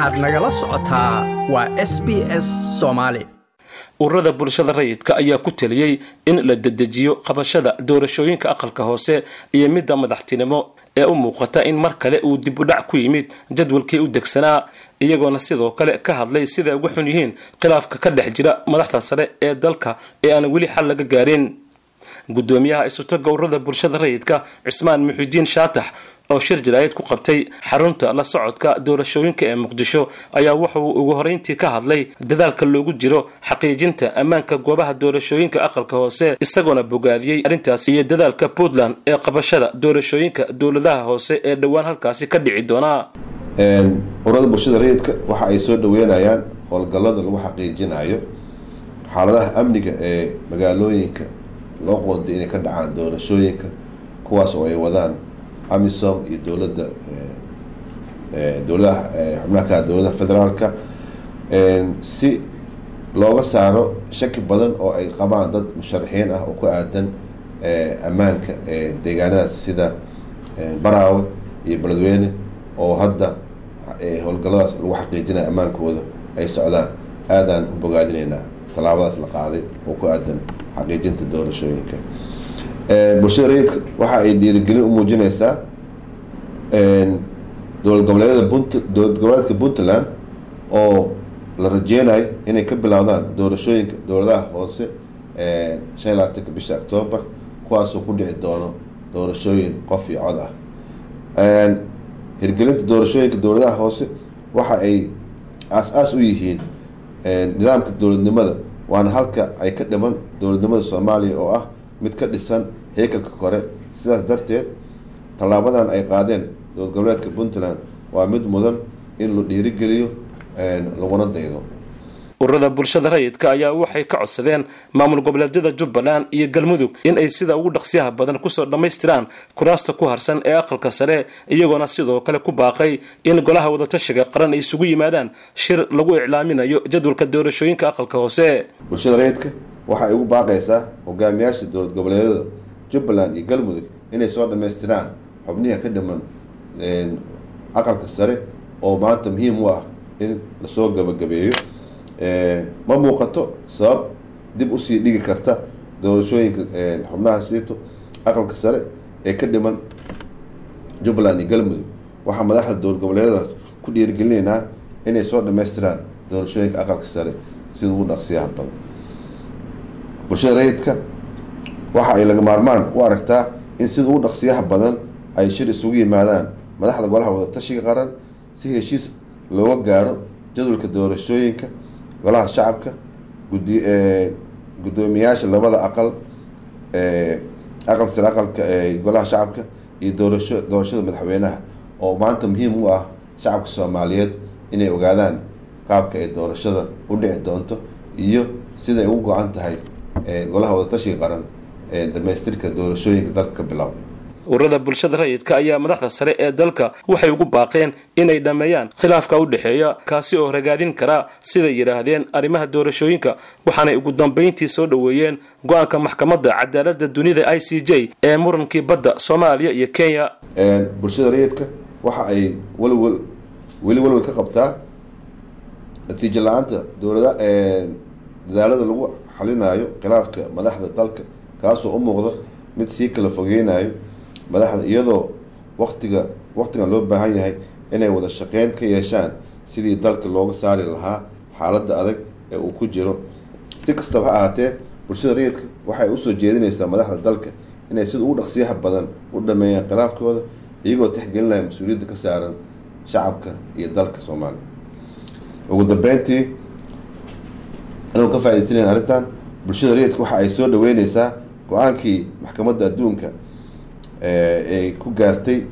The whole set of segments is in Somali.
waxaad nagala socotaa waa s b s soomaali ururada bulshada rayidka ayaa ku teliyey in la dedejiyo qabashada doorashooyinka aqalka hoose iyo midda madaxtinimo ee u muuqata in mar kale uu dib u dhac ku yimid jadwalkii u degsanaa iyagoona sidoo kale ka hadlay siday uga xun yihiin khilaafka ka dhex jira madaxda sare ee dalka ee aan weli xal laga gaarin. Gudoomiyaha isutoga ururada bulshada rayidka cismaan muxidiin shaatax oo shir jaraayid ku qabtay xarunta la socodka doorashooyinka ee muqdisho ayaa wuxuu ugu horeyntii ka hadlay dadaalka loogu jiro xaqiijinta ammaanka goobaha doorashooyinka aqalka hoose isagoona bogaadiyey arrintaas iyo dadaalka puntland ee qabashada doorashooyinka dowladaha hoose ee dhowaan halkaasi ka dhici doonaa ururada bulshada rayidka waxa ay soo dhaweynayaan howlgallada lagu xaqiijinayo xaaladaha amniga ee magaalooyinka loo qooday inay ka dhacaan doorashooyinka kuwaas oo ay wadaan amisom iyo dowladda dowladaha xubnaha ka dowladaha federaalka si looga saaro shaki badan oo ay qabaan dad musharaxiin ah oo ku aadan ammaanka deegaanadaas sida baraawe iyo beledweyne oo hadda howlgalladaas lagu xaqiijinaya ammaankooda ay socdaan. Aadaan u bogaadinaynaa tallaabadaas la qaaday oo ku aadan xaqiijinta doorashooyinka bulshada rayidka waxa ay dhiirigelin u muujinaysaa dowlad goboleedyada punt dowlad goboleedka puntland oo la rajeynayo inay ka bilowdaan doorashooyinka dowladaha hoose shan iyo labaatanka bisha octoobar kuwaasoo ku dhici doono doorashooyin qof iyo cod ah. Hirgelinta doorashooyinka dowladaha hoose waxa ay aas-aas u yihiin nidaamka dowladnimada waana halka ay ka dhiman dowladnimada soomaaliya oo ah mid ka dhisan heekalka kore sidaas darteed tallaabadan ay qaadeen dowlad goboleedka puntland waa mid mudan in la dhiirigeliyo laguna daydo. Ururada bulshada rayidka ayaa waxay ka codsadeen maamul goboleedyada jubbaland iyo galmudug in ay sida ugu dhaqsiyaha badan ku soo dhammaystiraan kuraasta ku harsan ee aqalka sare iyagoona sidoo kale ku baaqay in golaha wadatashiga qaran ay isugu yimaadaan shir lagu iclaaminayo jadwalka doorashooyinka aqalka hoose. Bulshada rayidka waxa ay ugu baaqaysaa hogaamiyaasha dowlad goboleedyada jubbaland iyo galmudug inay soo dhammaystiraan xubniha ka dhiman aqalka sare oo maanta muhiim u ah in la soo gabagabeeyo. Ma muuqato sabab dib u sii dhigi karta doorashooyinka xubnaha siito aqalka sare ee ka dhiman jubbaland iyo galmudug waxaa madaxda dowlad goboleedyadaas ku dhiirigelinaynaa inay soo dhammaystiraan doorashooyinka aqalka sare sida ugu dhaqsiyaha badan. Bulshada rayidka waxa ay laga maarmaan u aragtaa in sida ugu dhaqsiyaha badan ay shir isugu yimaadaan madaxda golaha wadatashiga qaran si heshiis looga gaaro jadwalka doorashooyinka golaha shacabka gudi guddoomiyaasha labada aqal aqal sare aqalka golaha shacabka iyo doorasho doorashada madaxweynaha. Oo maanta muhiim u ah shacabka soomaaliyeed inay ogaadaan qaabka ay doorashada u dhici doonto iyo siday ugu go-an tahay golaha wadatashiga qaran dhamaystirka doorashooyinka dalka ka ururada bulshada rayidka ayaa madaxda sare ee dalka waxay ugu baaqeen inay dhammeeyaan khilaafka u dhexeeya kaasi oo ragaadin karaa siday yidhaahdeen arrimaha doorashooyinka waxaanay ugu dambayntii soo dhoweeyeen go'aanka maxkamadda cadaaladda dunida i c j ee murankii badda soomaaliya iyo kenya. Bulshada rayidka waxa ay walwal weli walwal ka qabtaa natiijo la'aanta dowladda dadaalada lagu xalinayo khilaafka madaxda dalka kaasoo u muuqda mid sii kala fogeynayo madaxda iyadoo waktiga waktigan loo baahan yahay inay wada shaqeyn ka yeeshaan sidii dalka looga saari lahaa xaaladda adag ee uu ku jiro. Si kastaba ha ahaatee bulshada rayidka waxay u soo jeedinaysaa madaxda dalka inay sida ugu dhaqsiyaha badan u dhameeyaan khilaafkooda iyagoo tixgelinaya mas'uuliyadda ka saaran shacabka iyo dalka soomaaliya. Ugu dambeyntii anagoo ka faaidaysaneen arrintan bulshada rayidka waxa ay soo dhaweyneysaa go'aankii maxkamadda adduunka ay ku gaartay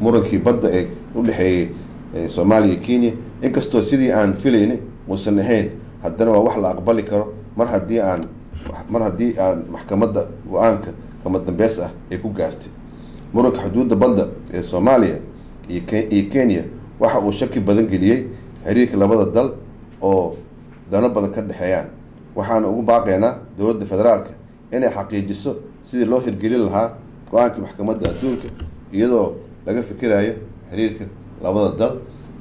murankii badda ee u dhexeeyey soomaaliya iyo kenya. Inkastoo sidii aan filayni uusan ahayn haddana waa wax la aqbali karo. Mar haddii aan mar haddii aan maxkamadda go'aanka kama dambeys ah ay ku gaartay. Muranka xuduudda badda ee soomaaliya iyo kenya waxa uu shaki badan geliyey xiriirka labada dal oo dano badan ka dhexeeyaan. Waxaana ugu baaqaynaa dowladda federaalka inay xaqiijiso sidii loo hirgelin lahaa go'aankii maxkamadda adduunka iyadoo laga fikirayo xiriirka labada dal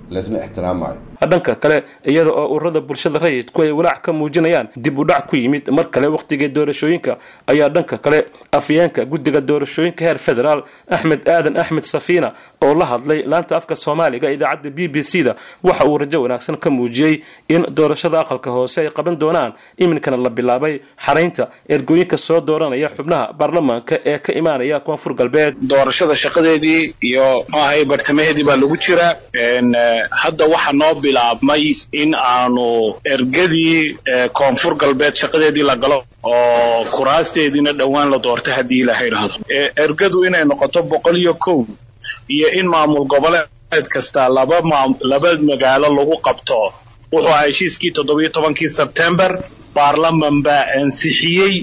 laysna ixtiraamayo dhanka kale iyada oo ururada bulshada rayidku ay walaac ka muujinayaan dib u dhac ku yimid mar kale wakhtigii doorashooyinka ayaa dhanka kale afyeenka guddiga doorashooyinka heer federaal axmed aadan axmed safiina oo la hadlay laanta afka soomaaliga idaacadda b b c da waxa uu rajo wanaagsan ka muujiyey in doorashada aqalka hoose ay qaban doonaan iminkana la bilaabay xaraynta ergooyinka soo dooranaya xubnaha baarlamaanka ee ka imaanaya koonfur galbeed. Doorashada shaqadeedii iyo maahay bartamaheedii baa lagu jira hadda waxa noo bilaabmay in aanu ergadii koonfur galbeed shaqadeedii la galo oo kuraasteediina dhowaan la doortay haddii ilaha idhaahdo ergadu inay noqoto boqol iyo kow iyo in maamul goboleed kasta laba laba magaalo lagu qabto wuxuu ahaa heshiiskii toddobiyo tobankii sebtembar baarlaman baa ansixiyey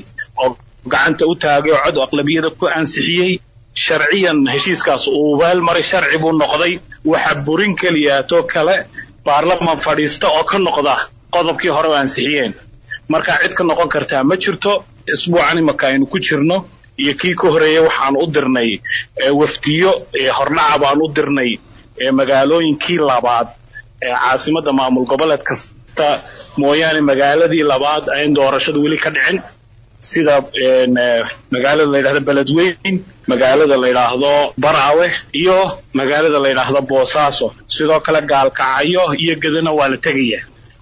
oo gacanta u taagay oo cod aqlabiyada ku ansixiyey. Sharciyan heshiiskaas uu waalmaray sharci buu noqday waxa burin keliyaatoo kale baarlaman fadhiista oo ka noqda qodobkii hore oo ansixiyeen marka cid ka noqon kartaa ma jirto isbuucan imaka aynu ku jirno iyo kii ka horeeyey waxaan u dirnay wafdiyo hordhaca baan u dirnay magaalooyinkii labaad ee caasimadda maamul goboleed kasta mooyaane magaaladii labaad ayn doorashadu weli ka dhicin sida magaalada la yidhahdo beledweyn magaalada la yidhaahdo baraawe iyo magaalada la yidhaahdo boosaaso. Sidoo kale gaalkacyo iyo gedana waa la tegaya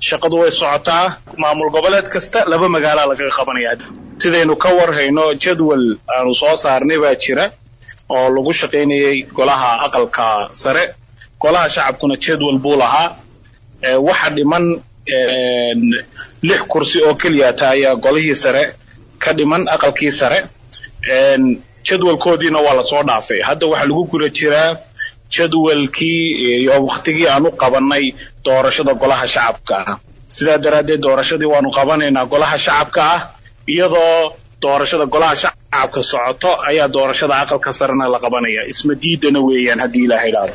shaqadu way socotaa maamul goboleed kasta laba magaalaa lagaga qabanaya sidaynu ka warhayno jadwal aanu soo saarnay baa jira oo lagu shaqaynayay golaha aqalka sare. Golaha shacabkuna jadwal buu lahaa. Waxa dhiman lix kursi oo keliyata ayaa golihii sare ka dhiman aqalkii sare jadwalkoodiina waa la soo dhaafay. Hadda waxaa lagu guda jiraa jadwalkii iyo waktigii aan u qabanay doorashada golaha shacabka. Ah sidaa daraaddeed doorashadii waanu qabanaynaa golaha shacabka ah iyadoo doorashada golaha shacabka socoto ayaa doorashada aqalka sarena la qabanaya isma diidana weeyaan haddii ilaaha idhaahdo